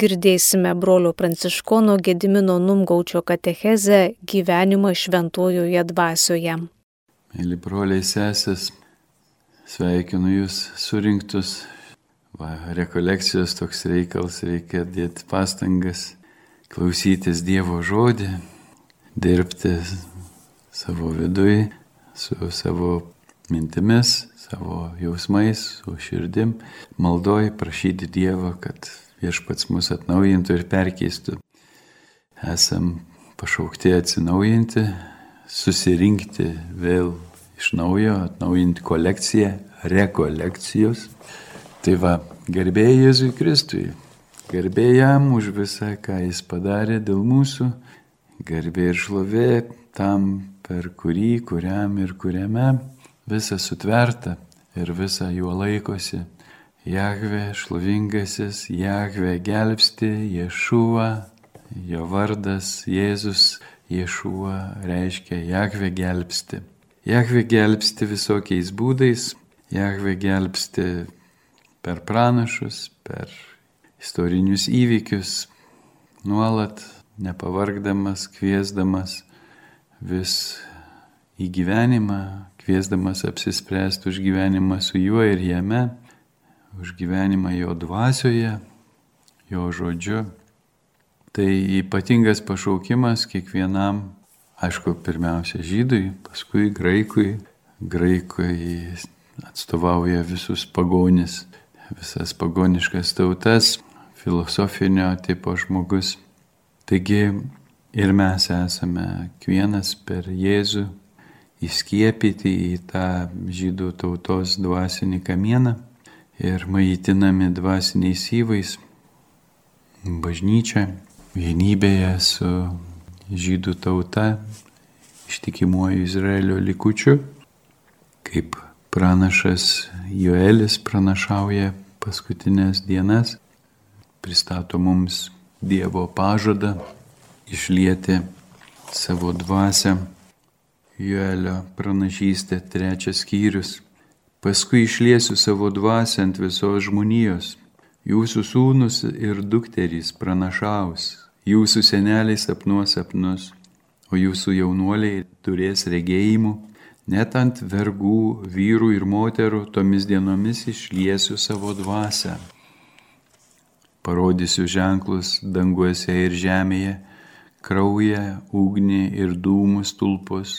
girdėsime brolio pranciškono Gedimino Numgaučio katechezę gyvenimą šventojoje dvasioje. Mėly broliai sesės, sveikinu Jūs surinktus. Va, rekolekcijos toks reikalas, reikia dėti pastangas, klausytis Dievo žodį, dirbti savo vidui, su savo mintimis, savo jausmais, su širdim, maldoj prašyti Dievo, kad viešpats mus atnaujintų ir perkeistų. Esam pašaukti atsinaujinti, susirinkti vėl iš naujo, atnaujinti kolekciją, rekolekcijos. Tai va, garbėjai Jėzui Kristui, garbėjai jam už visą, ką jis padarė dėl mūsų, garbė ir šlovė tam, per kurį, kuriam ir kuriame visa sutverta ir visa juo laikosi. Jahve šlovingasis, Jahve gelbsti, Ješuva, jo vardas Jėzus, Ješuva reiškia Jahve gelbsti. Jahve gelbsti visokiais būdais, Jahve gelbsti per pranašus, per istorinius įvykius, nuolat nepavargdamas, kviesdamas vis į gyvenimą, kviesdamas apsispręsti už gyvenimą su juo ir jame, už gyvenimą jo dvasioje, jo žodžiu. Tai ypatingas pašaukimas kiekvienam, aišku, pirmiausia žydui, paskui graikui. Graikui atstovauja visus pagonis, visas pagoniškas tautas, filosofinio tipo žmogus. Taigi ir mes esame kiekvienas per Jėzų įskiepyti į tą žydų tautos dvasinį kamieną ir maitinami dvasiniais įvais bažnyčia vienybėje su žydų tauta, ištikimuoju Izraelio likučiu, kaip pranašas Joelis pranašauja paskutinės dienas, pristato mums Dievo pažadą išlieti savo dvasę Joelio pranašystė trečias skyrius. Paskui išliesiu savo dvasę ant visos žmonijos. Jūsų sūnus ir dukterys pranašaus, jūsų seneliai sapnuos sapnus, o jūsų jaunuoliai turės regėjimų. Net ant vergų, vyrų ir moterų tomis dienomis išliesiu savo dvasę. Parodysiu ženklus danguose ir žemėje, kraują, ugnį ir dūmus tulpus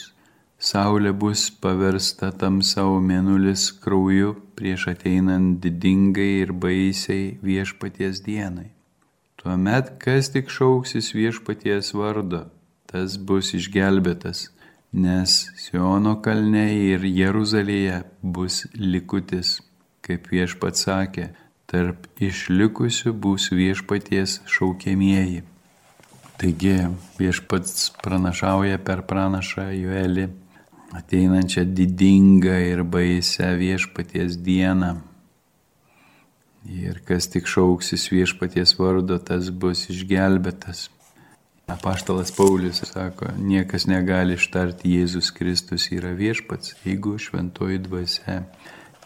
Saulė bus paversta tamsa, o mėnulis krauju prieš ateinant didingai ir baisiai viešpaties dienai. Tuomet, kas tik šauksis viešpaties vardo, tas bus išgelbėtas, nes Siono kalne ir Jeruzalėje bus likutis, kaip viešpats sakė, tarp išlikusių bus viešpaties šaukiamieji. Taigi viešpats pranašauja per pranašą Joelį ateinančią didingą ir baisę viešpaties dieną. Ir kas tik šauksis viešpaties vardo, tas bus išgelbėtas. Apaštalas Paulius sako, niekas negali ištarti Jėzus Kristus yra viešpats, jeigu šventoji dvasia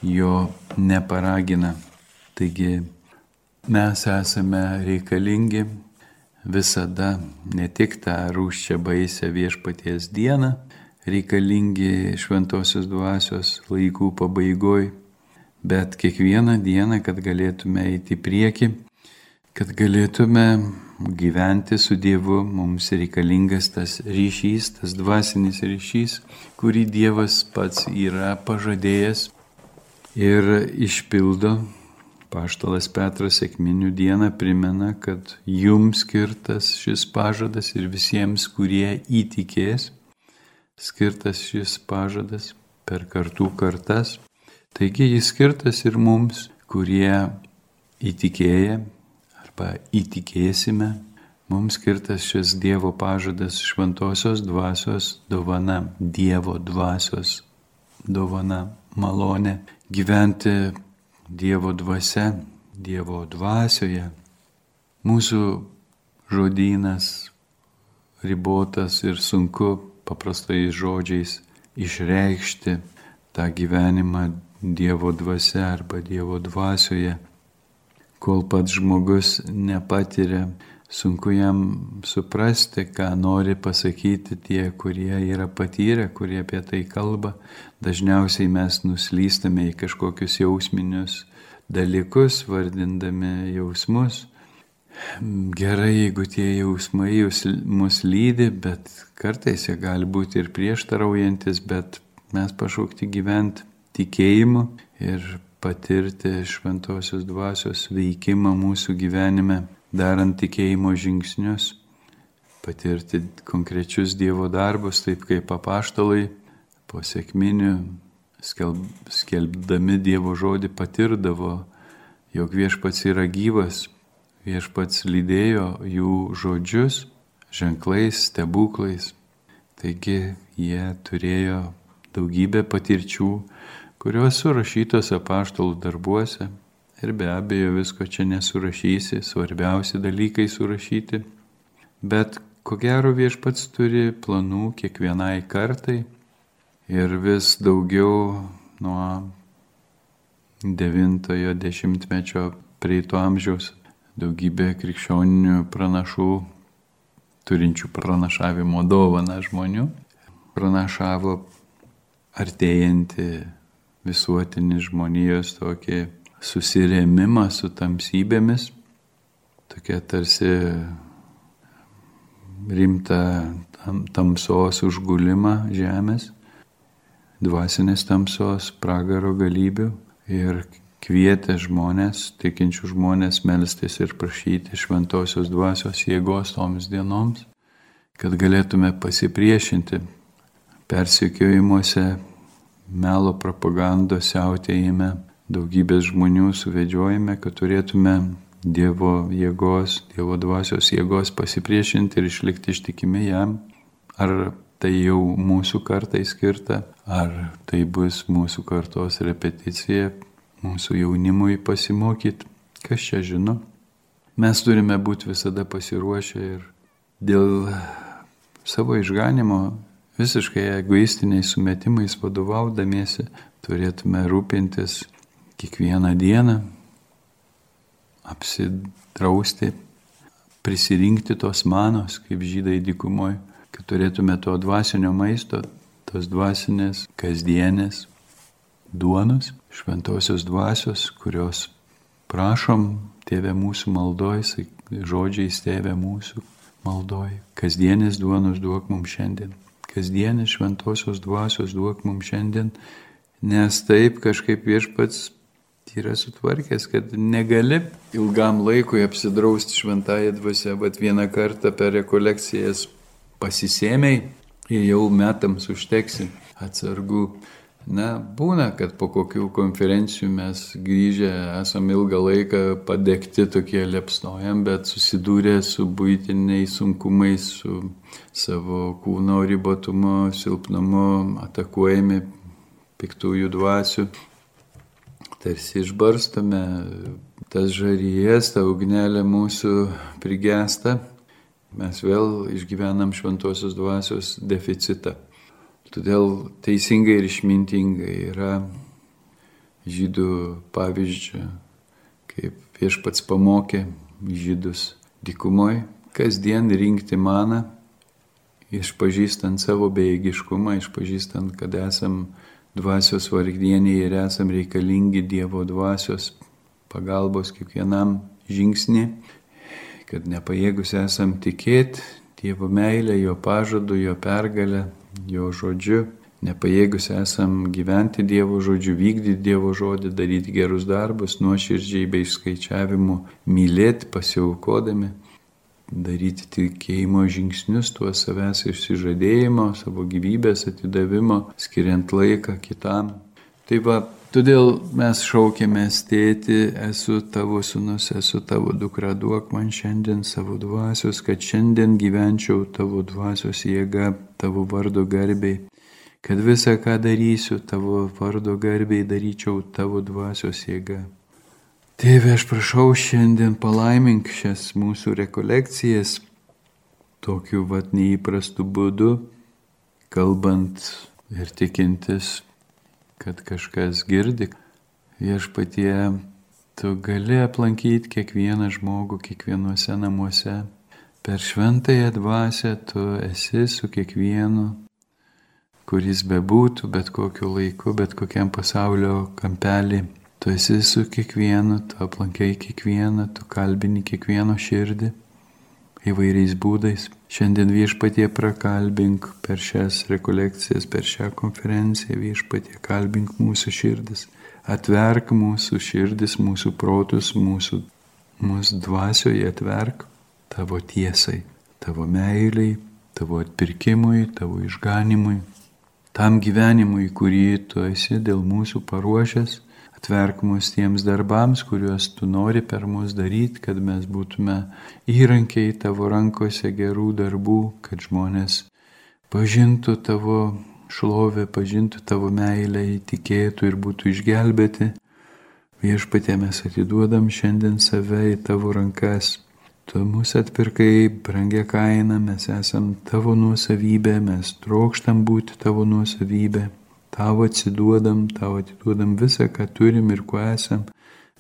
jo neparagina. Taigi mes esame reikalingi visada ne tik tą rūščią baisę viešpaties dieną, reikalingi šventosios dvasios laikų pabaigoj, bet kiekvieną dieną, kad galėtume eiti į priekį, kad galėtume gyventi su Dievu, mums reikalingas tas ryšys, tas dvasinis ryšys, kurį Dievas pats yra pažadėjęs ir išpildo. Paštalas Petras sėkminių dieną primena, kad jums skirtas šis pažadas ir visiems, kurie įtikės skirtas šis pažadas per kartų kartas. Taigi jis skirtas ir mums, kurie įtikėję arba įtikėsime, mums skirtas šis Dievo pažadas šventosios dvasios dovana, Dievo dvasios dovana, malonė gyventi Dievo dvasia, Dievo dvasioje. Mūsų žodynas ribotas ir sunku paprastais žodžiais išreikšti tą gyvenimą Dievo dvasia arba Dievo dvasioje, kol pats žmogus nepatiria, sunku jam suprasti, ką nori pasakyti tie, kurie yra patyrę, kurie apie tai kalba. Dažniausiai mes nuslystame į kažkokius jausminius dalykus, vardindami jausmus. Gerai, jeigu tie jausmai jūs, mus lydi, bet kartais jie gali būti ir prieštaraujantis, bet mes pašaukti gyventi tikėjimu ir patirti šventosios dvasios veikimą mūsų gyvenime, darant tikėjimo žingsnius, patirti konkrečius Dievo darbus, taip kaip papaštalai po sėkminių skelb, skelbdami Dievo žodį patirdavo, jog viešpats yra gyvas, viešpats lydėjo jų žodžius ženklais, stebuklais. Taigi jie turėjo daugybę patirčių, kurios surašytos apaštalų darbuose. Ir be abejo visko čia nesurašysi, svarbiausi dalykai surašyti. Bet ko gero viešpats turi planų kiekvienai kartai ir vis daugiau nuo 90-ojo dešimtmečio prieito amžiaus daugybė krikščioninių pranašų, turinčių pranašavimo dovaną žmonių, pranašavo artėjantį visuotinį žmonijos tokį susirėmimą su tamsybėmis, tokia tarsi rimta tam, tamsos užgulimą žemės, dvasinės tamsos, pragaro galybių ir kvietė žmonės, tikinčių žmonės melstis ir prašyti šventosios dvasios jėgos toms dienoms, kad galėtume pasipriešinti persikiojimuose, melo propagandos siautėjime, daugybės žmonių suvedžiojime, kad turėtume Dievo jėgos, Dievo dvasios jėgos pasipriešinti ir išlikti ištikimi jam. Ar tai jau mūsų kartai skirta, ar tai bus mūsų kartos repeticija mūsų jaunimui pasimokyti, kas čia žino. Mes turime būti visada pasiruošę ir dėl savo išganimo visiškai egoistiniais sumetimais vadovaudamiesi turėtume rūpintis kiekvieną dieną, apsidrausti, prisirinkti tos manos, kaip žydai dykumoje, kad turėtume to dvasinio maisto, tos dvasinės, kasdienės duonos, šventosios dvasios, kurios prašom tėvė mūsų maldoj, žodžiais tėvė mūsų maldoj. Kasdienis duonos duok mums šiandien. Kasdienis šventosios dvasios duok mums šiandien, nes taip kažkaip viešpats yra sutvarkęs, kad negali ilgam laikui apsidrausti šventąją dvasę, bet vieną kartą per rekolekcijas pasisėmiai ir jau metams užteksi atsargų Na, būna, kad po kokių konferencijų mes grįžę esam ilgą laiką padegti tokie lepsnojam, bet susidūrę su būtiniais sunkumais, su savo kūno ribotumu, silpnumu, atakuojami piktųjų dvasių. Tarsi išbarstame tas žaryjas, ta ugnelė mūsų prigesta, mes vėl išgyvenam šventosios dvasios deficitą. Todėl teisingai ir išmintingai yra žydų pavyzdžių, kaip viešpats pamokė žydus dykumoje, kasdien rinkti maną, išpažįstant savo bejėgiškumą, išpažįstant, kad esam dvasios vargdieniai ir esam reikalingi Dievo dvasios pagalbos kiekvienam žingsnį, kad nepajėgus esam tikėti Dievo meilę, jo pažadu, jo pergalę, jo žodžiu, nepajėgus esam gyventi Dievo žodžiu, vykdyti Dievo žodį, daryti gerus darbus, nuoširdžiai bei skaičiavimu, mylėti pasiaukodami, daryti tikėjimo žingsnius, tuo savęs išsižadėjimo, savo gyvybės atidavimo, skiriant laiką kitam. Tai va, todėl mes šaukėmės tėti, esu tavo sunus, esu tavo dukra, duok man šiandien savo dvasios, kad šiandien gyvenčiau tavo dvasios jėga, tavo vardo garbiai, kad visą, ką darysiu tavo vardo garbiai, daryčiau tavo dvasios jėga. Tėve, aš prašau šiandien palaimink šias mūsų rekolekcijas tokiu vat neįprastu būdu, kalbant ir tikintis, kad kažkas girdi. Viešpatie Tu gali aplankyti kiekvieną žmogų, kiekvienuose namuose. Per šventąją dvasę tu esi su kiekvienu, kuris bebūtų, bet kokiu laiku, bet kokiam pasaulio kampelį. Tu esi su kiekvienu, tu aplankai kiekvieną, tu kalbini kiekvieno širdį įvairiais būdais. Šiandien viešpatie prakalbink per šias rekolekcijas, per šią konferenciją viešpatie kalbink mūsų širdis atverk mūsų širdis, mūsų protus, mūsų, mūsų dvasioje atverk tavo tiesai, tavo meiliai, tavo atpirkimui, tavo išganimui, tam gyvenimui, kurį tu esi dėl mūsų paruošęs, atverk mus tiems darbams, kuriuos tu nori per mus daryti, kad mes būtume įrankiai tavo rankose gerų darbų, kad žmonės pažintų tavo šlovę, pažintų tavo meilę, įtikėtų ir būtų išgelbėti. Viešpatė mes atiduodam šiandien save į tavo rankas. Tu mūsų atpirkai brangia kaina, mes esam tavo nuosavybė, mes trokštam būti tavo nuosavybė. Tavo atsiduodam, tavo atiduodam visą, ką turim ir kuo esam.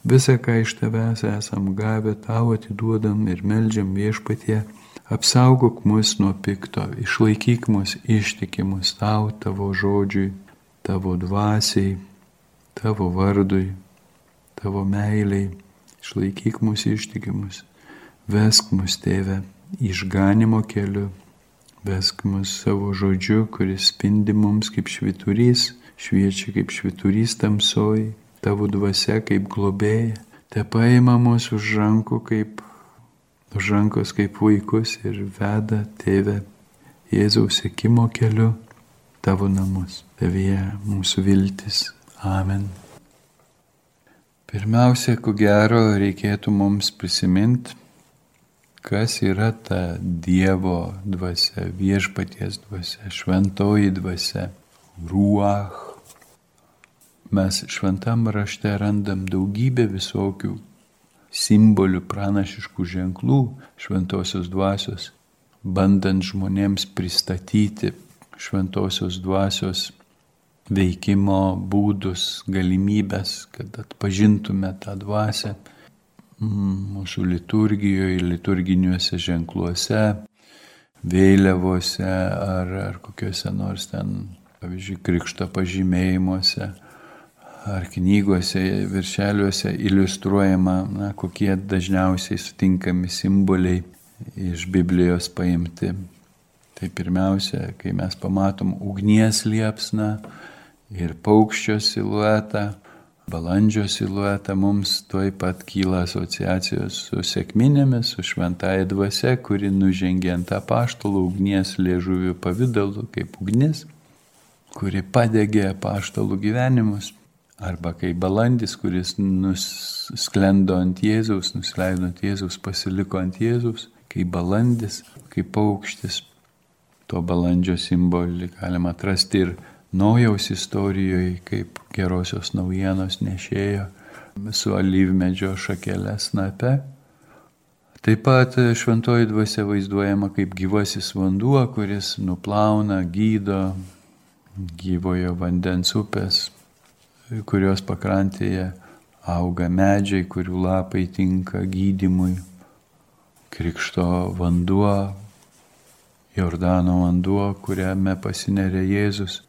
Visą, ką iš tavęs esam gavę, tavo atiduodam ir melžiam viešpatie. Apsaugok mus nuo pikto, išlaikyk mus ištikimus tau, tavo žodžiui, tavo dvasiai, tavo vardui, tavo meiliai, išlaikyk mus ištikimus, vesk mus tėvę išganimo keliu, vesk mus savo žodžiu, kuris spindi mums kaip šviturys, šviečia kaip šviturys tamsoj, tavo dvasia kaip globėja, te paima mus už rankų kaip už rankos kaip vaikus ir veda tėvę Jėzaus sėkimo keliu tavo namus. Tavyje mūsų viltis. Amen. Pirmiausia, ko gero, reikėtų mums prisiminti, kas yra ta Dievo dvasia, viešpaties dvasia, šventoji dvasia, ruach. Mes šventam rašte randam daugybę visokių simbolių, pranašiškų ženklų šventosios dvasios, bandant žmonėms pristatyti šventosios dvasios veikimo būdus, galimybės, kad atpažintume tą dvasę mūsų liturgijoje, liturginiuose ženkluose, vėliavose ar, ar kokiuose nors ten, pavyzdžiui, krikšto pažymėjimuose ar knygose, viršeliuose iliustruojama, na, kokie dažniausiai sutinkami simboliai iš Biblijos paimti. Tai pirmiausia, kai mes pamatom ugnies liepsną ir paukščio siluetą, balandžio siluetą, mums tuoj pat kyla asociacijos su sėkminėmis, su šventąją dvasia, kuri nužengė ant apaštalų ugnies liežuvių pavydalu kaip ugnis, kuri padegė apaštalų gyvenimus. Arba kai balandis, kuris nusklendo ant Jėzaus, nusileido ant Jėzaus, pasiliko ant Jėzaus, kai balandis, kaip paukštis. To balandžio simbolį galima atrasti ir naujaus istorijoje, kaip gerosios naujienos nešėjo su alyvmedžio šakelė snape. Taip pat šventoji dvasia vaizduojama kaip gyvasis vanduo, kuris nuplauna, gydo gyvojo vandens upės kurios pakrantėje auga medžiai, kurių lapai tinka gydimui. Krikšto vanduo, Jordano vanduo, kuriame pasineria Jėzus.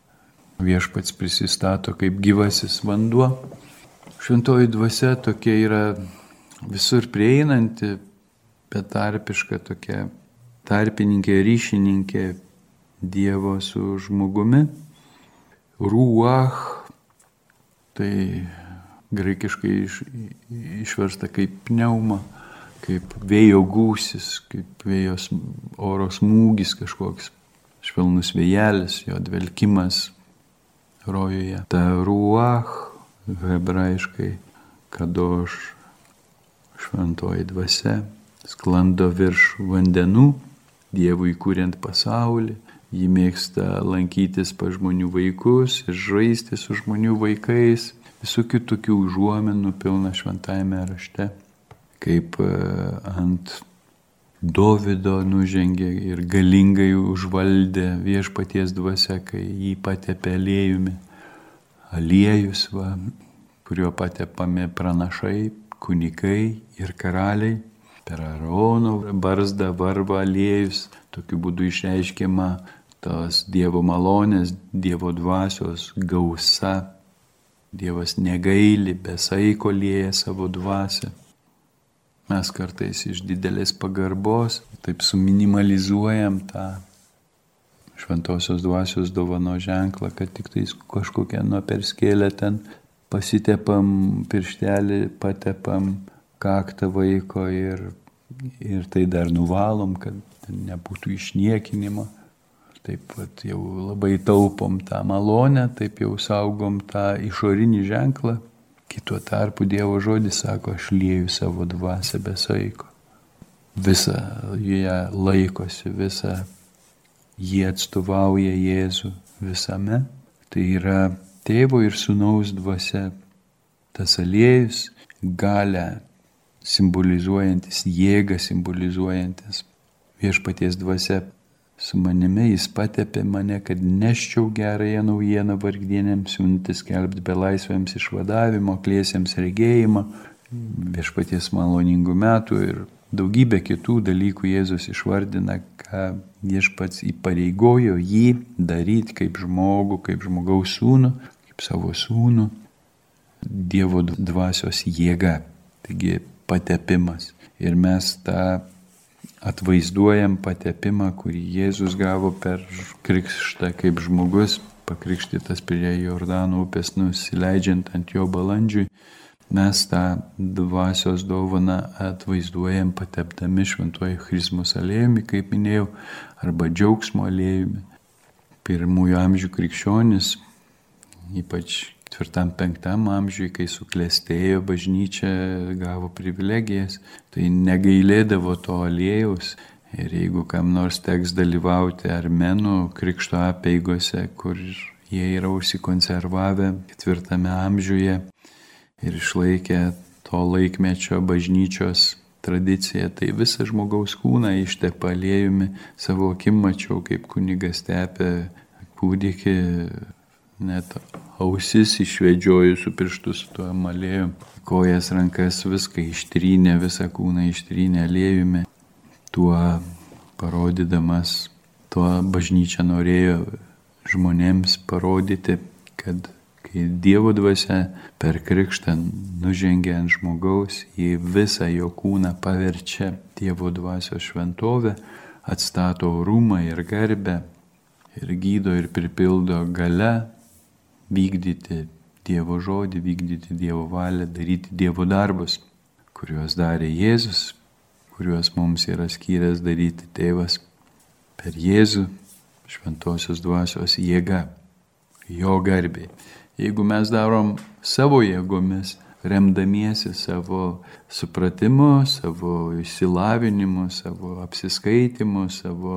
Viešpats prisistato kaip gyvasis vanduo. Šventoji dvasia tokia yra visur prieinanti, betarpiška tokia tarpininkė, ryšininkė Dievo su žmogumi. Ruach Tai graikiškai iš, išversta kaip pneuma, kaip vėjo gūsis, kaip vėjos oro smūgis kažkoks, švelnus vėjelis, jo dvelkimas rojuje. Ta ruach, hebrajiškai, kadoš šventoji dvasia, sklando virš vandenų, Dievui kuriant pasaulį, Ji mėgsta lankytis pa žmonių vaikus ir žaisti su žmonių vaikais. Visų kitokių užuomenų pilna šventajame rašte. Kaip e, ant Dovido nužengė ir galingai užvaldė viešpaties dvasia, kai jį patepė aliejumi. Aliejus, va, kuriuo patepami pranašai, kunikai ir karaliai per Arono barzdą varva aliejus, tokiu būdu išreiškiama tos Dievo malonės, Dievo dvasios gausa. Dievas negaili, besaiko lieja savo dvasę. Mes kartais iš didelės pagarbos taip suminimalizuojam tą šventosios dvasios dovano ženklą, kad tik tais kažkokią nuo perskėlę ten pasitepam pirštelį, patepam kaktą vaiko ir, ir tai dar nuvalom, kad nebūtų išniekinimo. Taip pat jau labai taupom tą malonę, taip jau saugom tą išorinį ženklą. Kituo tarpu Dievo žodis sako, aš lieju savo dvasę be saiko. Visa jie laikosi, visa jie atstovauja Jėzų visame. Tai yra tėvo ir sunaus dvasia. Tas aliejus galę simbolizuojantis, jėgą simbolizuojantis. Viešpaties dvasia su manimi jis patepė mane, kad neščiau gerąją naujieną vargdienėms, siuntis kelbti belaisvėms išvadavimo, klėsiams regėjimą, viešpaties maloningų metų ir daugybę kitų dalykų Jėzus išvardina, ką viešpats įpareigojo jį daryti kaip žmogų, kaip žmogaus sūnų, kaip savo sūnų, Dievo dvasios jėga. Taigi patepimas. Ir mes tą atvaizduojam patepimą, kurį Jėzus gavo per krikštą kaip žmogus, pakrikštytas prie Jordano upės nusileidžiant ant jo balandžiui. Mes tą dvasios dovaną atvaizduojam patepdami šventuoju Christmas aliejumi, kaip minėjau, arba džiaugsmo aliejumi. Pirmųjų amžių krikščionis, ypač ketvirtam, penktam amžiui, kai suklestėjo bažnyčia, gavo privilegijas, tai negailėdavo to aliejaus. Ir jeigu kam nors teks dalyvauti armenų krikšto apieigose, kur jie yra užsikonservavę ketvirtame amžiuje ir išlaikė to laikmečio bažnyčios tradicija, tai visą žmogaus kūną ištepa aliejumi, savo akim mačiau, kaip kunigas tepė kūdikį net ausis išvedžioju su pirštu su tuo malėju, kojas, rankas, viską ištrynė, visą kūną ištrynė aliejumi, tuo parodydamas, tuo bažnyčia norėjo žmonėms parodyti, kad kai Dievo dvasia per krikštą nužengia ant žmogaus, į visą jo kūną paverčia Dievo dvasios šventovę, atstato rūmą ir garbę ir gydo ir pripildo gale vykdyti Dievo žodį, vykdyti Dievo valią, daryti Dievo darbus, kuriuos darė Jėzus, kuriuos mums yra skyręs daryti tėvas per Jėzų šventosios dvasios jėga, jo garbė. Jeigu mes darom savo jėgomis, remdamiesi savo supratimu, savo išsilavinimu, savo apsiskaitimu, savo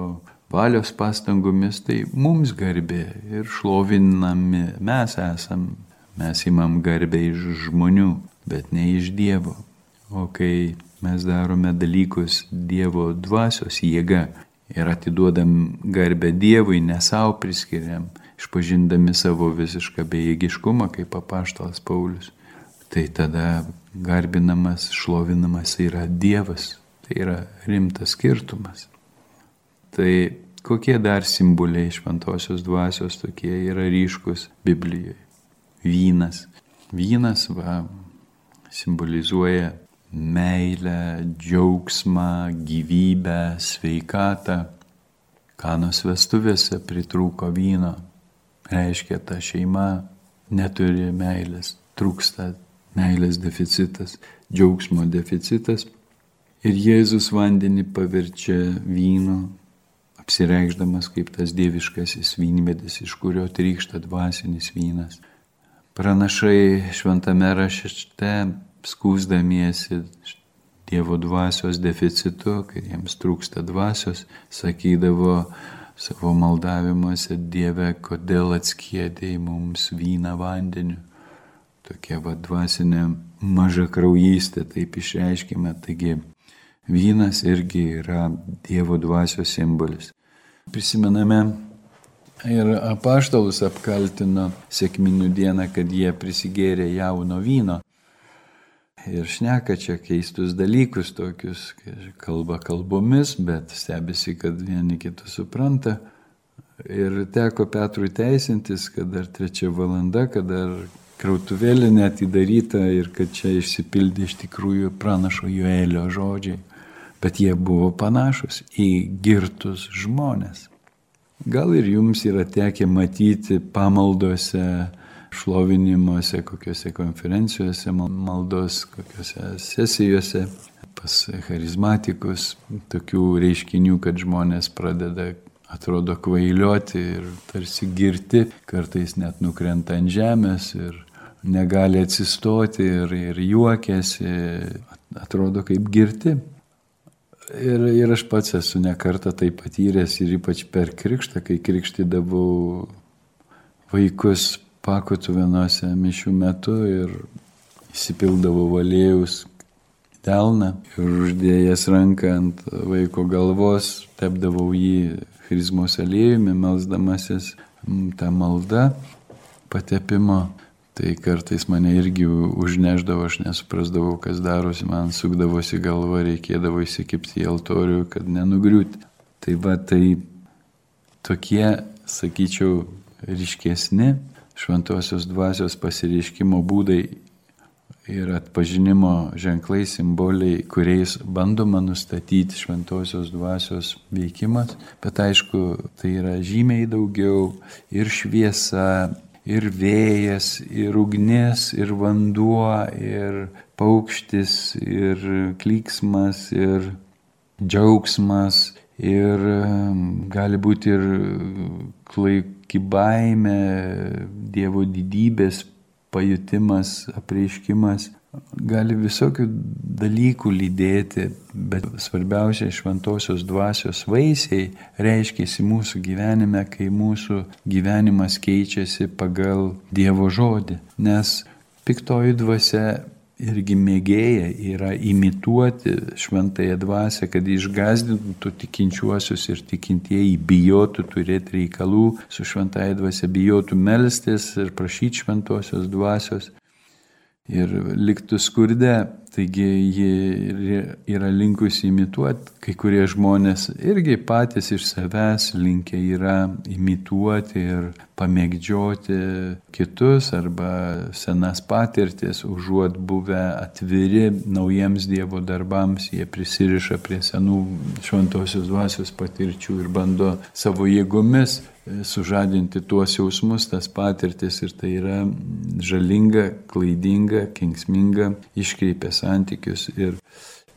valios pastangomis, tai mums garbė ir šlovinami mes esam. Mes imam garbę iš žmonių, bet ne iš Dievo. O kai mes darome dalykus Dievo dvasios jėga ir atiduodam garbę Dievui, ne savo priskiriam, išpažindami savo visišką bejėgiškumą, kaip papaštalas Paulius, tai tada garbinamas, šlovinamas yra Dievas. Tai yra rimtas skirtumas. Tai kokie dar simboliai šventosios dvasios tokie yra ryškus Biblijoje? Vynas. Vynas va, simbolizuoja meilę, džiaugsmą, gyvybę, sveikatą. Kanos vestuvėse pritrūko vyno. Reiškia, ta šeima neturi meilės, trūksta meilės deficitas, džiaugsmo deficitas. Ir Jėzus vandenį paverčia vynu, apsireikšdamas kaip tas dieviškasis vynmedis, iš kurio trykšta dvasinis vynas. Pranašai šventame rašte skūsdamiesi Dievo dvasios deficitu, kai jiems trūksta dvasios, sakydavo savo maldavimuose, Dieve, kodėl atskėdėjai mums vyną vandeniu. Tokia va dvasinė maža kraujystė, taip išreiškime. Taigi vynas irgi yra Dievo dvasios simbolis. Prisimename ir apaštalus apkaltino sėkminių dieną, kad jie prisigėrė jauno vyno. ir šneka čia keistus dalykus tokius, kalba kalbomis, bet stebisi, kad vieni kitus supranta. Ir teko Petrui teisintis, kad dar trečia valanda, kad dar krautuvėlė netidaryta ir kad čia išsipildė iš tikrųjų pranašo Joelio žodžiai. Bet jie buvo panašus į girtus žmonės. Gal ir jums yra tekę matyti pamaldose, šlovinimuose, kokiuose konferencijose, maldos, kokiuose sesijose, pas charizmatikus, tokių reiškinių, kad žmonės pradeda atrodo kvailioti ir tarsi girti, kartais net nukrenta ant žemės ir negali atsistoti ir, ir juokiasi, atrodo kaip girti. Ir, ir aš pats esu nekartą tai patyręs ir ypač per krikštą, kai krikštydavau vaikus pakotuvinuose mišių metu ir įsipildavau valėjus delną ir uždėjęs ranką ant vaiko galvos, tepdavau jį charizmos aliejumi, melzdamasis tą maldą patepimo Tai kartais mane irgi užneždavo, aš nesuprasdavau, kas darosi, man sukdavosi galva, reikėdavo įsikipti į altorių, kad nenugriūti. Tai va, tai tokie, sakyčiau, ryškesni šventosios dvasios pasireiškimo būdai ir atpažinimo ženklai, simboliai, kuriais bandoma nustatyti šventosios dvasios veikimas, bet aišku, tai yra žymiai daugiau ir šviesa, ir vėjas, ir ugnis, ir vanduo, ir paukštis, ir klyksmas, ir džiaugsmas, ir gali būti ir klaiki baime, Dievo didybės pajutimas, apreiškimas gali visokių dalykų lydėti, bet svarbiausia šventosios dvasios vaisiai reiškiasi mūsų gyvenime, kai mūsų gyvenimas keičiasi pagal Dievo žodį. Nes piktoji dvasia irgi mėgėja yra imituoti šventąją dvasę, kad išgazdintų tikinčiuosius ir tikintieji bijotų turėti reikalų su šventąją dvasę, bijotų melstis ir prašyti šventosios dvasios ir liktų skurde. Taigi ji yra linkusi imituoti, kai kurie žmonės irgi patys iš savęs linkia yra imituoti ir pamėgdžioti kitus arba senas patirtis, užuot buvę atviri naujiems Dievo darbams, jie prisiriša prie senų šventosios dvasios patirčių ir bando savo jėgomis sužadinti tuos jausmus, tas patirtis ir tai yra žalinga, klaidinga, kengsminga, iškreipia santykius ir,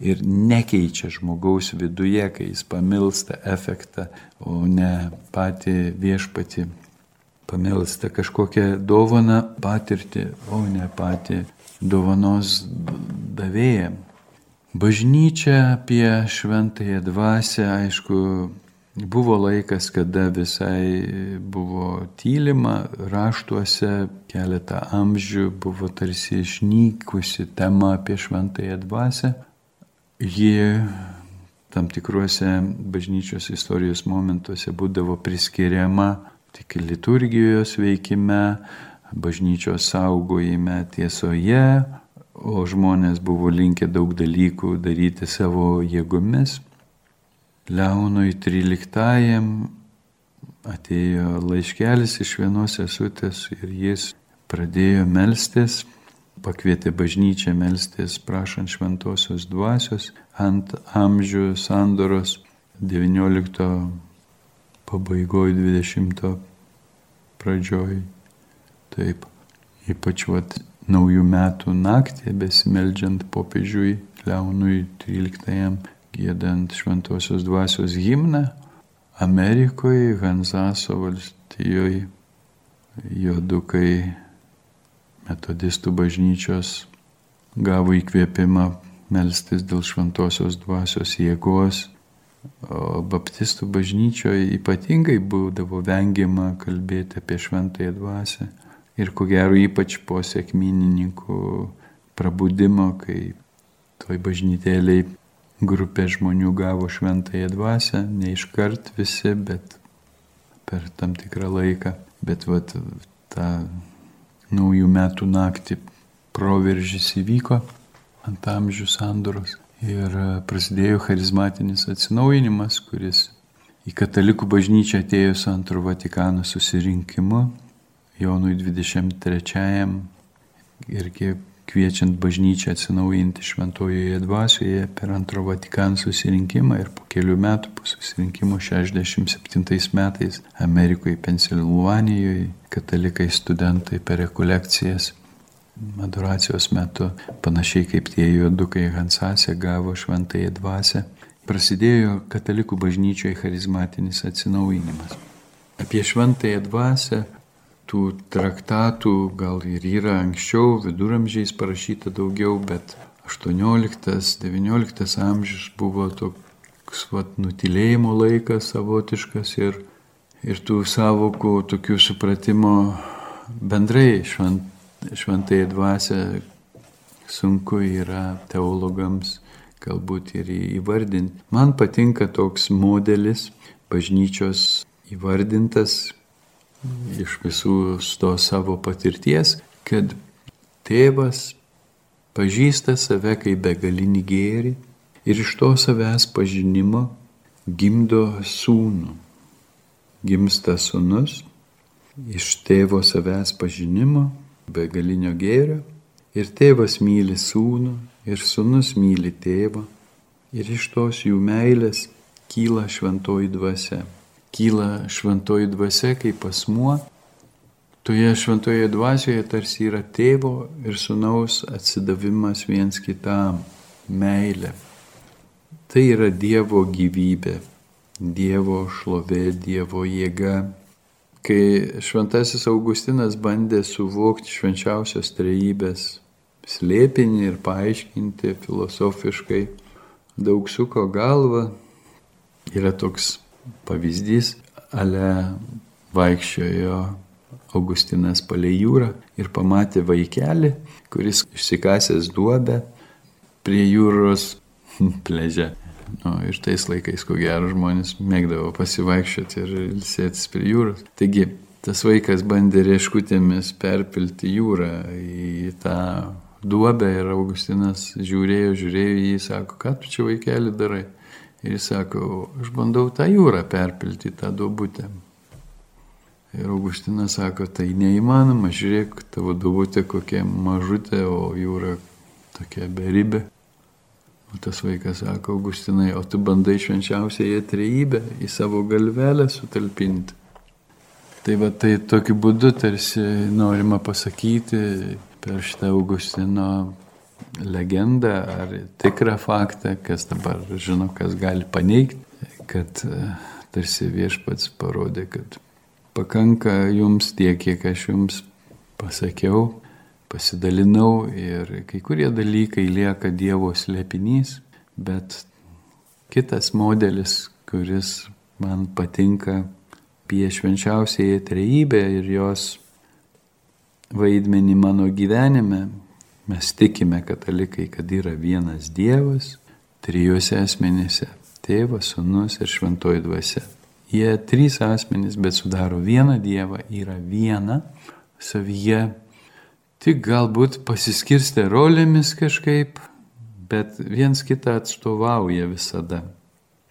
ir nekeičia žmogaus viduje, kai jis pamilsta efektą, o ne patį viešpatį. Pamilsta kažkokią dovaną patirti, o ne patį dovanos davėją. Bažnyčia apie šventąją dvasę, aišku, Buvo laikas, kada visai buvo tylima raštuose, keletą amžių buvo tarsi išnykusi tema apie šventąją dvasę. Ji tam tikruose bažnyčios istorijos momentuose būdavo priskiriama tik liturgijos veikime, bažnyčios saugojime tiesoje, o žmonės buvo linkę daug dalykų daryti savo jėgomis. Leonui XIII atėjo laiškelis iš vienos sesutės ir jis pradėjo melstis, pakvietė bažnyčią melstis prašant šventosios dvasios ant amžių sandoros 19 pabaigoje 20 pradžioj. Taip, ypač vat naujų metų naktį besimeldžiant popiežiui Leonui XIII gėdant šventosios dvasios himną Amerikoje, Hansaso valstijoje, jodukai metodistų bažnyčios gavo įkvėpimą melstis dėl šventosios dvasios jėgos, o baptistų bažnyčioje ypatingai būdavo vengiama kalbėti apie šventąją dvasę ir ko gero ypač po sėkminininkų prabudimo, kai toj bažnytėliai grupė žmonių gavo šventąją dvasę, ne iškart visi, bet per tam tikrą laiką. Bet vat, tą naujų metų naktį proveržys įvyko ant amžių sandoros. Ir prasidėjo charizmatinis atsinaujinimas, kuris į katalikų bažnyčią atėjo su antro Vatikano susirinkimu Jonui 23-ajam irgi kviečiant bažnyčią atsinaujinti šventojoje dvasioje per antro Vatikano susirinkimą ir po kelių metų po susirinkimo 67 metais Amerikoje, Pensilvanijoje, katalikai studentai per rekolekcijas adoracijos metu, panašiai kaip tie juodukai Hansase gavo šventąją dvasę, prasidėjo katalikų bažnyčioje charizmatinis atsinaujinimas. Apie šventąją dvasę tų traktatų gal ir yra anksčiau, viduramžiais parašyta daugiau, bet 18-19 amžius buvo toks vat, nutilėjimo laikas savotiškas ir, ir tų savokų, tokių supratimo bendrai švent, šventai dvasia sunku yra teologams galbūt ir įvardinti. Man patinka toks modelis bažnyčios įvardintas iš visų to savo patirties, kad tėvas pažįsta save kaip begalinį gėrį ir iš to savęs pažinimo gimdo sūnų. Gimsta sūnus iš tėvo savęs pažinimo, begalinio gėrio ir tėvas myli sūnų ir sūnus myli tėvą ir iš tos jų meilės kyla šventoji dvasia kyla šventoji dvasia kaip asmuo, toje šventoje dvasioje tarsi yra tėvo ir sunaus atsidavimas viens kitam, meilė. Tai yra Dievo gyvybė, Dievo šlovė, Dievo jėga. Kai šventasis Augustinas bandė suvokti švenčiausios trejybės slėpinį ir paaiškinti filosofiškai, daug suko galvą, yra toks pavyzdys, ale vaikščiojo Augustinas palei jūrą ir pamatė vaikelį, kuris išsikasęs duobę prie jūros pležė. Nu, ir tais laikais, ko gero, žmonės mėgdavo pasivaikščioti ir ilsėtis prie jūros. Taigi, tas vaikas bandė rieškutėmis perpilti jūrą į tą duobę ir Augustinas žiūrėjo, žiūrėjo į jį, sako, ką tu čia vaikeli darai? Ir sako, aš bandau tą jūrą perpilti, tą duobutę. Ir Augustinas sako, tai neįmanoma, žiūrėk, tavo duobutė kokia mažutė, o jūra tokia beribė. O tas vaikas sako, Augustinai, o tu bandai švenčiausiai trejybę į savo galvelę sutalpinti. Tai va tai tokiu būdu tarsi norima pasakyti per šitą Augustino legendą ar tikrą faktą, kas dabar žino, kas gali paneigti, kad e, tarsi viešpats parodė, kad pakanka jums tiek, kiek aš jums pasakiau, pasidalinau ir kai kurie dalykai lieka Dievo slėpinys, bet kitas modelis, kuris man patinka apie švenčiausiai trejybę ir jos vaidmenį mano gyvenime, Mes tikime katalikai, kad yra vienas Dievas, trijuose asmenyse - tėvas, sunus ir šventoji dvasia. Jie trys asmenys, bet sudaro vieną Dievą, yra viena savyje, tik galbūt pasiskirstę rolėmis kažkaip, bet viens kitą atstovauja visada.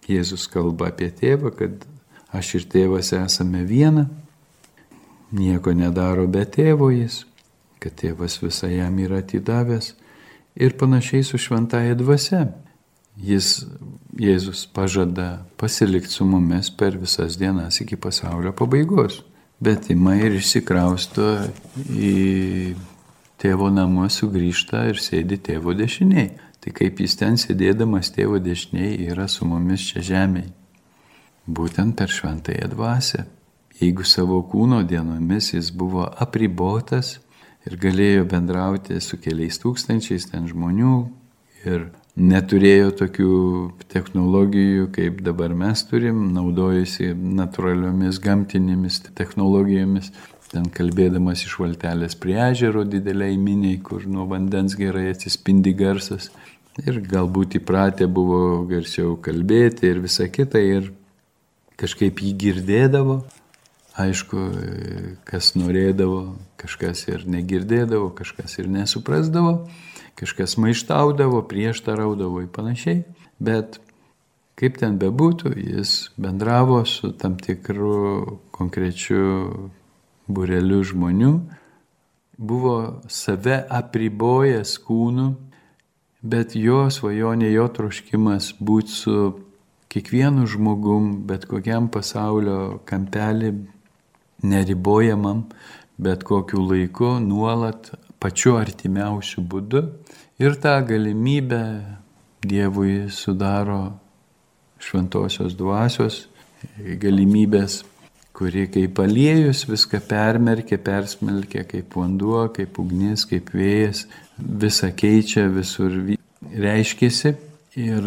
Jėzus kalba apie tėvą, kad aš ir tėvas esame viena, nieko nedaro be tėvo jis kad tėvas visą jam yra atidavęs ir panašiai su šventaja dvasia. Jis, Jėzus pažada pasilikti su mumis per visas dienas iki pasaulio pabaigos, bet ima ir išsikrausto į tėvo namus, sugrįžta ir sėdi tėvo dešiniai. Tai kaip jis ten sėdėdamas tėvo dešiniai yra su mumis čia žemėje. Būtent per šventąją dvasę. Jeigu savo kūno dienomis jis buvo apribotas, ir galėjo bendrauti su keliais tūkstančiais ten žmonių ir neturėjo tokių technologijų, kaip dabar mes turim, naudojasi natūraliomis gamtinėmis technologijomis, ten kalbėdamas iš valtelės prie ežero dideliai miniai, kur nuo vandens gerai atsispindi garsas. Ir galbūt įpratę buvo garsiau kalbėti ir visa kita, ir kažkaip jį girdėdavo, Aišku, kas norėdavo, kažkas ir negirdėdavo, kažkas ir nesuprasdavo, kažkas maištaudavo, prieštaraudavo ir panašiai. Bet kaip ten bebūtų, jis bendravo su tam tikru konkrečiu bureliu žmonių, buvo save apribojęs kūnu, bet jo svajonė, jo troškimas būti su kiekvienu žmogum, bet kokiam pasaulio kampelį, neribojamam, bet kokiu laiku, nuolat, pačiu artimiausiu būdu. Ir tą galimybę Dievui sudaro šventosios dvasios galimybės kuri kaip aliejus viską permerkia, persmelkia kaip vanduo, kaip ugnis, kaip vėjas, visą keičia, visur reiškėsi. Ir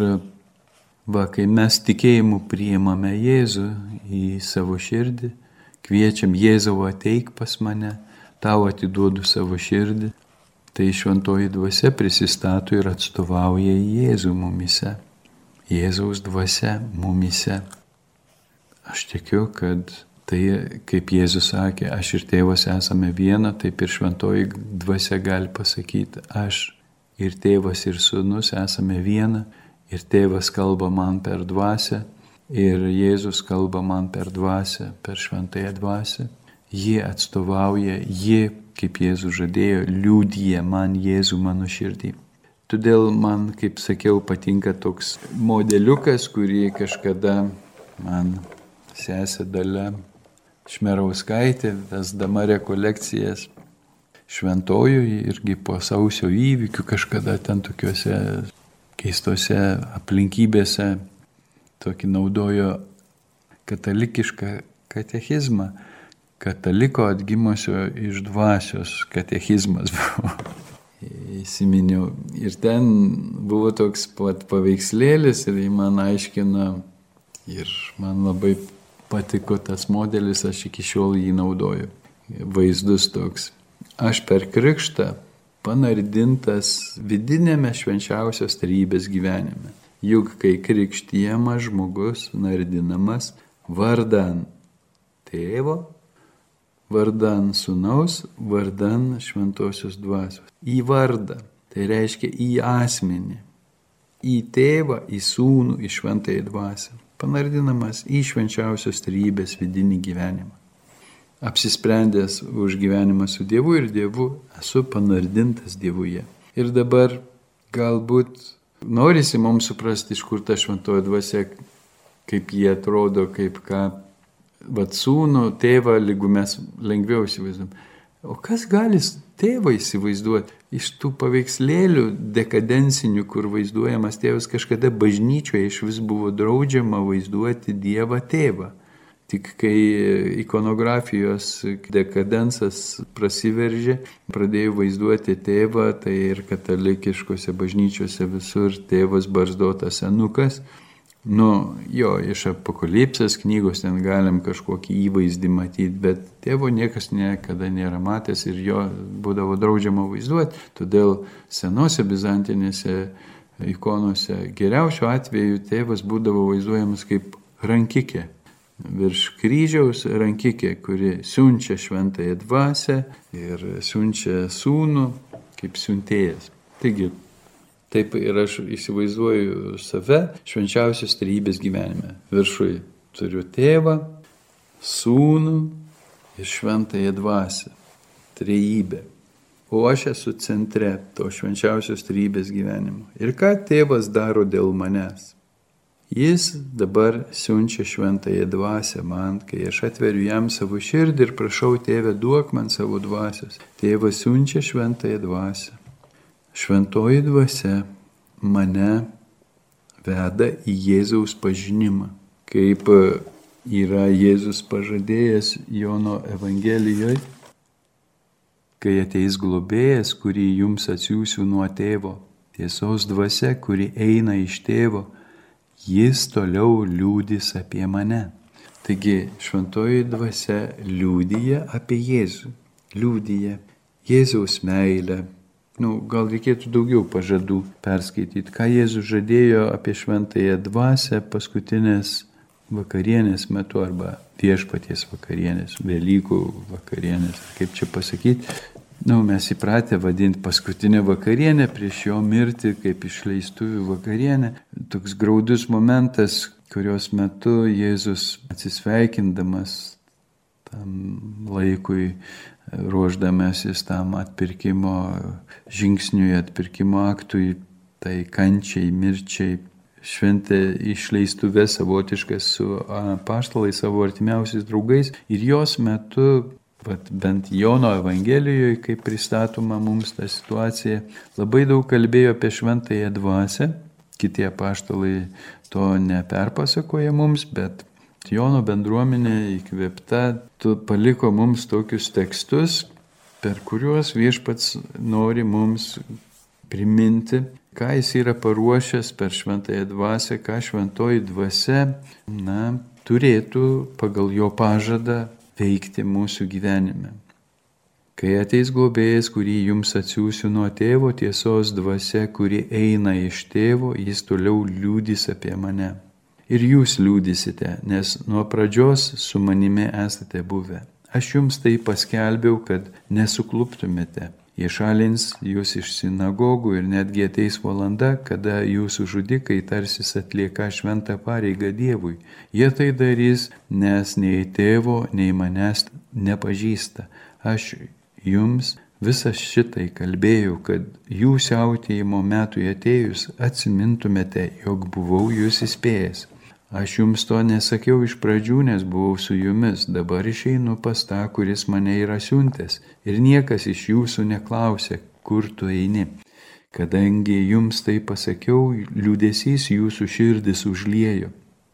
va, kai mes tikėjimu priimame Jėzų į savo širdį, kviečiam Jėzau ateik pas mane, tau atiduodu savo širdį, tai šventoji dvasia prisistato ir atstovauja Jėzų mumise. Jėzaus dvasia mumise. Aš tikiu, kad Tai kaip Jėzus sakė, aš ir tėvas esame viena, taip ir šventoji dvasia gali pasakyti, aš ir tėvas ir sunus esame viena, ir tėvas kalba man per dvasę, ir Jėzus kalba man per dvasę, per šventąją dvasę. Jie atstovauja, jie, kaip Jėzus žadėjo, liūdija man Jėzų mano širdį. Todėl man, kaip sakiau, patinka toks modeliukas, kurį kažkada man sesė dalė Šmerauskaitė, vesdama rekolekcijas šventojui irgi po sausio įvykių kažkada ten tokiuose keistose aplinkybėse tokį naudojo katalikišką katechizmą. Kataliko atgimusio iš dvasios katechizmas buvo. Įsiminiau. Ir ten buvo toks pat paveikslėlis ir jį man aiškino ir man labai patiko tas modelis, aš iki šiol jį naudoju. Vaizdus toks. Aš per krikštą panardintas vidinėme švenčiausios trybės gyvenime. Juk kai krikštyjamas žmogus nardinamas vardan tėvo, vardan sunaus, vardan šventosios dvasios. Į vardą, tai reiškia į asmenį, į tėvą, į sūnų, į šventąją dvasią panardinamas į švenčiausios trybės vidinį gyvenimą. Apsisprendęs už gyvenimą su Dievu ir Dievu esu panardintas Dievuje. Ir dabar galbūt norisi mums suprasti, iš kur ta šventoji dvasia, kaip jie atrodo, kaip ką, vad sūnų, tėvą, lygu mes lengviau įsivaizduom. O kas gali tėvą įsivaizduoti iš tų paveikslėlių dekadencinių, kur vaizduojamas tėvas kažkada bažnyčioje iš vis buvo draudžiama vaizduoti Dievą tėvą. Tik kai ikonografijos dekadensas prasiveržė, pradėjo vaizduoti tėvą, tai ir katalikiškose bažnyčiose visur tėvas barzdotas senukas, Nu, jo, iš apokalipsės knygos ten galim kažkokį įvaizdį matyti, bet tėvo niekas niekada nėra matęs ir jo būdavo draudžiama vaizduoti, todėl senose bizantinėse ikonose geriausiu atveju tėvas būdavo vaizduojamas kaip rankikė. Virš kryžiaus rankikė, kuri siunčia šventąją dvasę ir siunčia sūnų kaip siuntėjas. Taigi, Taip ir aš įsivaizduoju save švenčiausios trybės gyvenime. Viršui turiu tėvą, sūnų ir šventąją dvasę. Trejybė. O aš esu centre to švenčiausios trybės gyvenimo. Ir ką tėvas daro dėl manęs? Jis dabar siunčia šventąją dvasę man, kai aš atveriu jam savo širdį ir prašau tėvę duok man savo dvasios. Tėvas siunčia šventąją dvasę. Šventoji dvasia mane veda į Jėzaus pažinimą, kaip yra Jėzus pažadėjęs Jono Evangelijoje, kai ateis globėjas, kurį jums atsiųsiu nuo tėvo, tiesos dvasia, kuri eina iš tėvo, jis toliau liūdis apie mane. Taigi šventoji dvasia liūdija apie Jėzų, liūdija Jėzaus meilę, nu, gal reikėtų daugiau pažadų perskaityti, ką Jėzus žadėjo apie šventąją dvasę paskutinės vakarienės metu arba viešpaties vakarienės, Velykų vakarienės, kaip čia pasakyti, nu, mes įpratę vadinti paskutinę vakarienę prieš jo mirtį kaip išleistuvių vakarienę. Toks graudus momentas, kurios metu Jėzus atsisveikindamas tam laikui, ruoždamasis tam atpirkimo žingsniui, atpirkimo aktui, tai kančiai, mirčiai, šventė išleistuvė savotiškas su paštalais savo artimiausiais draugais ir jos metu, vat, bent Jono Evangelijoje, kaip pristatoma mums ta situacija, labai daug kalbėjo apie šventąją dvasę, kiti paštalai to neperpasakoja mums, bet Jono bendruomenė įkvėpta, paliko mums tokius tekstus, per kuriuos viešpats nori mums priminti, ką jis yra paruošęs per šventąją dvasę, ką šventoji dvasia, na, turėtų pagal jo pažadą veikti mūsų gyvenime. Kai ateis globėjas, kurį jums atsiųsiu nuo tėvo tiesos dvasia, kuri eina iš tėvo, jis toliau liūdys apie mane. Ir jūs liūdysite, nes nuo pradžios su manimi esate buvę. Aš jums tai paskelbiau, kad nesukluptumėte. Jie šalins jūs iš sinagogų ir netgi ateis valanda, kada jūsų žudikai tarsis atlieka šventą pareigą Dievui. Jie tai darys, nes nei tėvo, nei manęs nepažįsta. Aš jums visą šitai kalbėjau, kad jūs siautėjimo metui atėjus atsimintumėte, jog buvau jūs įspėjęs. Aš jums to nesakiau iš pradžių, nes buvau su jumis, dabar išeinu pas tą, kuris mane yra siuntęs. Ir niekas iš jūsų neklausė, kur tu eini. Kadangi jums tai pasakiau, liūdėsys jūsų širdis užliejo.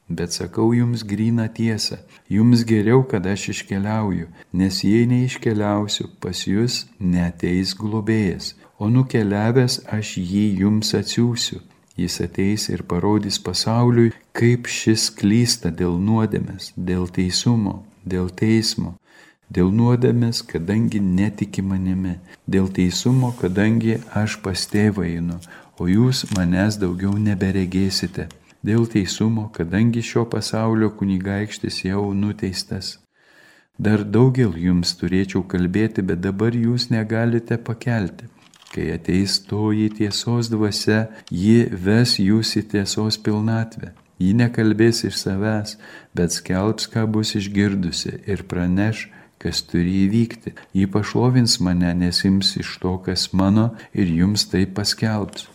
Bet sakau jums gryną tiesą, jums geriau, kad aš iškeliauju, nes jei neiškeliausiu, pas jūs neteis globėjas, o nukeliavęs aš jį jums atsiųsiu. Jis ateis ir parodys pasauliui, kaip šis klysta dėl nuodėmės, dėl teisumo, dėl teismo, dėl nuodėmės, kadangi netiki manimi, dėl teisumo, kadangi aš pas tėvą einu, o jūs manęs daugiau neberegėsite, dėl teisumo, kadangi šio pasaulio kunigaikštis jau nuteistas. Dar daugel jums turėčiau kalbėti, bet dabar jūs negalite pakelti. Kai ateis toji tiesos dvasia, ji ves jūs į tiesos pilnatvę. Ji nekalbės iš savęs, bet skelbs, ką bus išgirdusi ir praneš, kas turi įvykti. Ji pašlovins mane, nes ims iš to, kas mano ir jums tai paskelbs.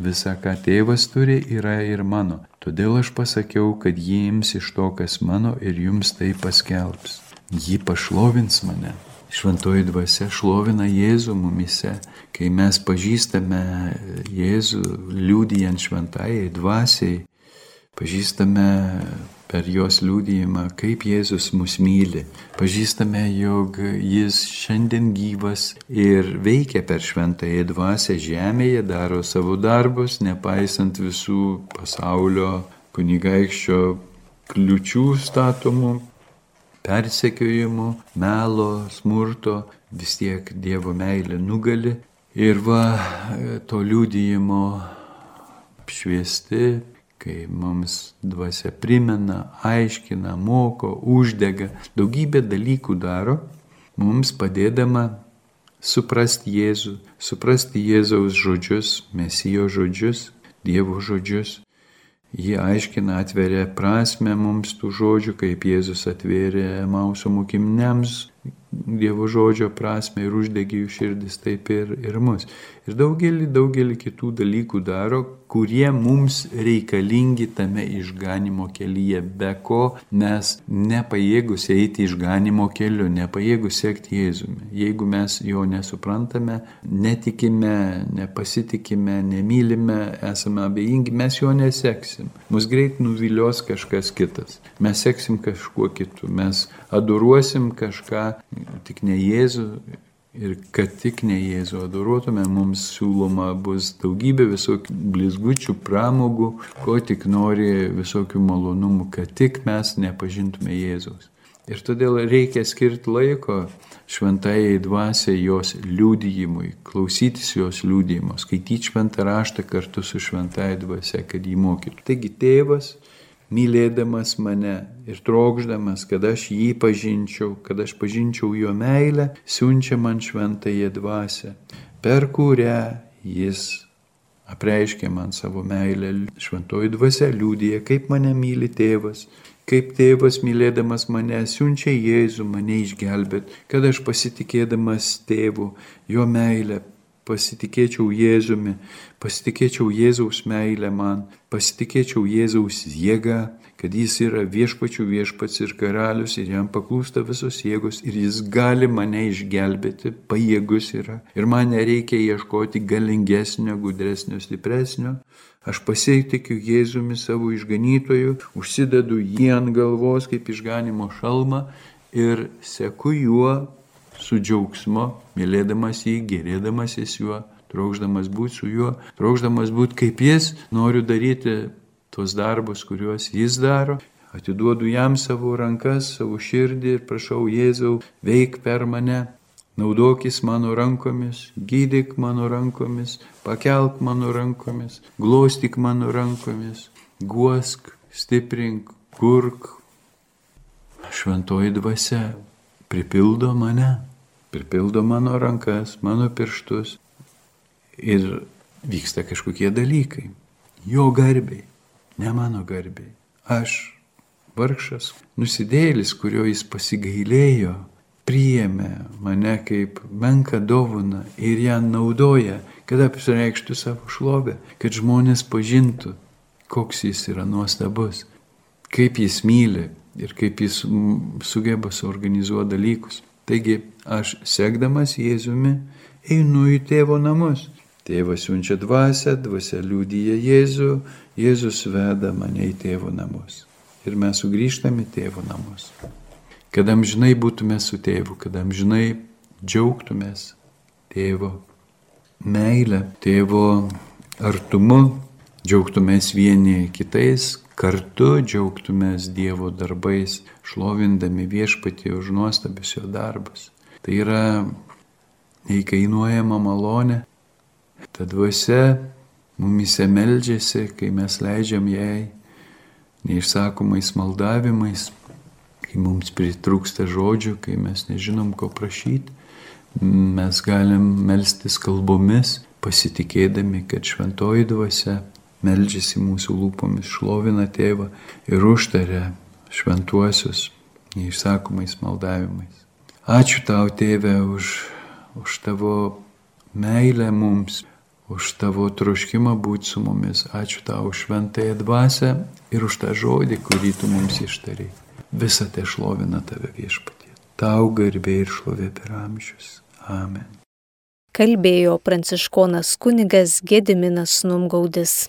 Visa, ką tėvas turi, yra ir mano. Todėl aš pasakiau, kad ji ims iš to, kas mano ir jums tai paskelbs. Ji pašlovins mane. Šventoji dvasia šlovina Jėzų mumise, kai mes pažįstame Jėzų liūdijant šventai dvasiai, pažįstame per jos liūdėjimą, kaip Jėzus mus myli, pažįstame, jog Jis šiandien gyvas ir veikia per šventąją dvasę žemėje, daro savo darbus, nepaisant visų pasaulio kunigaikščio kliučių statomų persekiojimų, melo, smurto, vis tiek Dievo meilė nugali. Ir va to liūdėjimo šviesti, kai mums dvasia primena, aiškina, moko, uždega, daugybę dalykų daro, mums padėdama suprasti Jėzų, suprasti Jėzaus žodžius, Mesijo žodžius, Dievo žodžius Ji aiškina, atveria prasme mums tų žodžių, kaip Jėzus atvėrė Mauso mokiniams Dievo žodžio prasme ir uždegė jų širdis, taip ir, ir mus. Ir daugelį, daugelį kitų dalykų daro, kurie mums reikalingi tame išganimo kelyje, be ko mes nepajėgus eiti išganimo keliu, nepajėgus sekti Jėzumi. Jeigu mes jo nesuprantame, netikime, nepasitikime, nemylime, esame abejingi, mes jo neseksim. Mus greit nuvilios kažkas kitas. Mes seksim kažkuo kitu, mes adoruosim kažką, tik ne Jėzų Ir kad tik ne Jėzų adoruotume, mums siūloma bus daugybė visokių blizgučių, pramogų, ko tik nori visokių malonumų, kad tik mes nepažintume Jėzaus. Ir todėl reikia skirti laiko šventai dvasiai jos liūdėjimui, klausytis jos liūdėjimo, skaityti šventą raštą kartu su šventai dvasia, kad jį mokytų. Taigi tėvas mylėdamas mane ir trokšdamas, kad aš jį pažinčiau, kad aš pažinčiau jo meilę, siunčia man šventąją dvasę, per kurią jis apreiškė man savo meilę. Šventoji dvasia liūdija, kaip mane myli tėvas, kaip tėvas mylėdamas mane siunčia Jėzų mane išgelbėt, kad aš pasitikėdamas tėvu, jo meilę pasitikėčiau Jėzumi, pasitikėčiau Jėzaus meilę man, pasitikėčiau Jėzaus jėgą, kad jis yra viešpačių viešpats ir karalius ir jam paklūsta visos jėgos ir jis gali mane išgelbėti, pajėgus yra. Ir man nereikia ieškoti galingesnio, gudresnio, stipresnio. Aš pasitikiu Jėzumi savo išganytoju, užsidedu jį ant galvos kaip išganimo šalmą ir seku juo su džiaugsmu, mylėdamas jį, gerėdamasis juo, trokšdamas būti su juo, trokšdamas būti kaip jis, noriu daryti tuos darbus, kuriuos jis daro. Atiduodu jam savo rankas, savo širdį ir prašau Jėzau, veik per mane, naudokis mano rankomis, gydyk mano rankomis, pakelk mano rankomis, glostyk mano rankomis, guosk, stiprink, kurk. Šventoji dvasia pripildo mane pripildo mano rankas, mano pirštus ir vyksta kažkokie dalykai. Jo garbiai, ne mano garbiai. Aš, vargšas, nusidėlis, kurio jis pasigailėjo, priėmė mane kaip menką dovaną ir ją naudoja, kad apsireikštų savo šlovę, kad žmonės pažintų, koks jis yra nuostabus, kaip jis myli ir kaip jis sugeba suorganizuoti dalykus. Taigi aš sekdamas Jėzumi einu į tėvo namus. Tėvas siunčia dvasę, dvasia liūdija Jėzų, Jėzus veda mane į tėvo namus. Ir mes sugrįžtame į tėvo namus. Kad amžinai būtume su tėvu, kad amžinai džiaugtumės tėvo meilę, tėvo artumu, džiaugtumės vieni kitais, kartu džiaugtumės Dievo darbais, šlovindami viešpatį už nuostabius jo darbus. Tai yra neįkainuojama malonė. Ta dvasia mumise meldžiasi, kai mes leidžiam jai neišsakomais maldavimais, kai mums pritrūksta žodžių, kai mes nežinom, ko prašyti. Mes galim melstis kalbomis, pasitikėdami, kad šventoji dvasia meldžiasi mūsų lūpomis, šlovina tėvą ir užtaria šventuosius neišsakomais maldavimais. Ačiū tau, tėve, už, už tavo meilę mums, už tavo troškimą būti su mumis. Ačiū tau už šventąją dvasę ir už tą žodį, kurį tu mums ištariai. Visą tai šlovina tave viešpatie. Tau garbė ir šlovė per amžius. Amen. Kalbėjo pranciškonas kunigas Gediminas Numgaudis.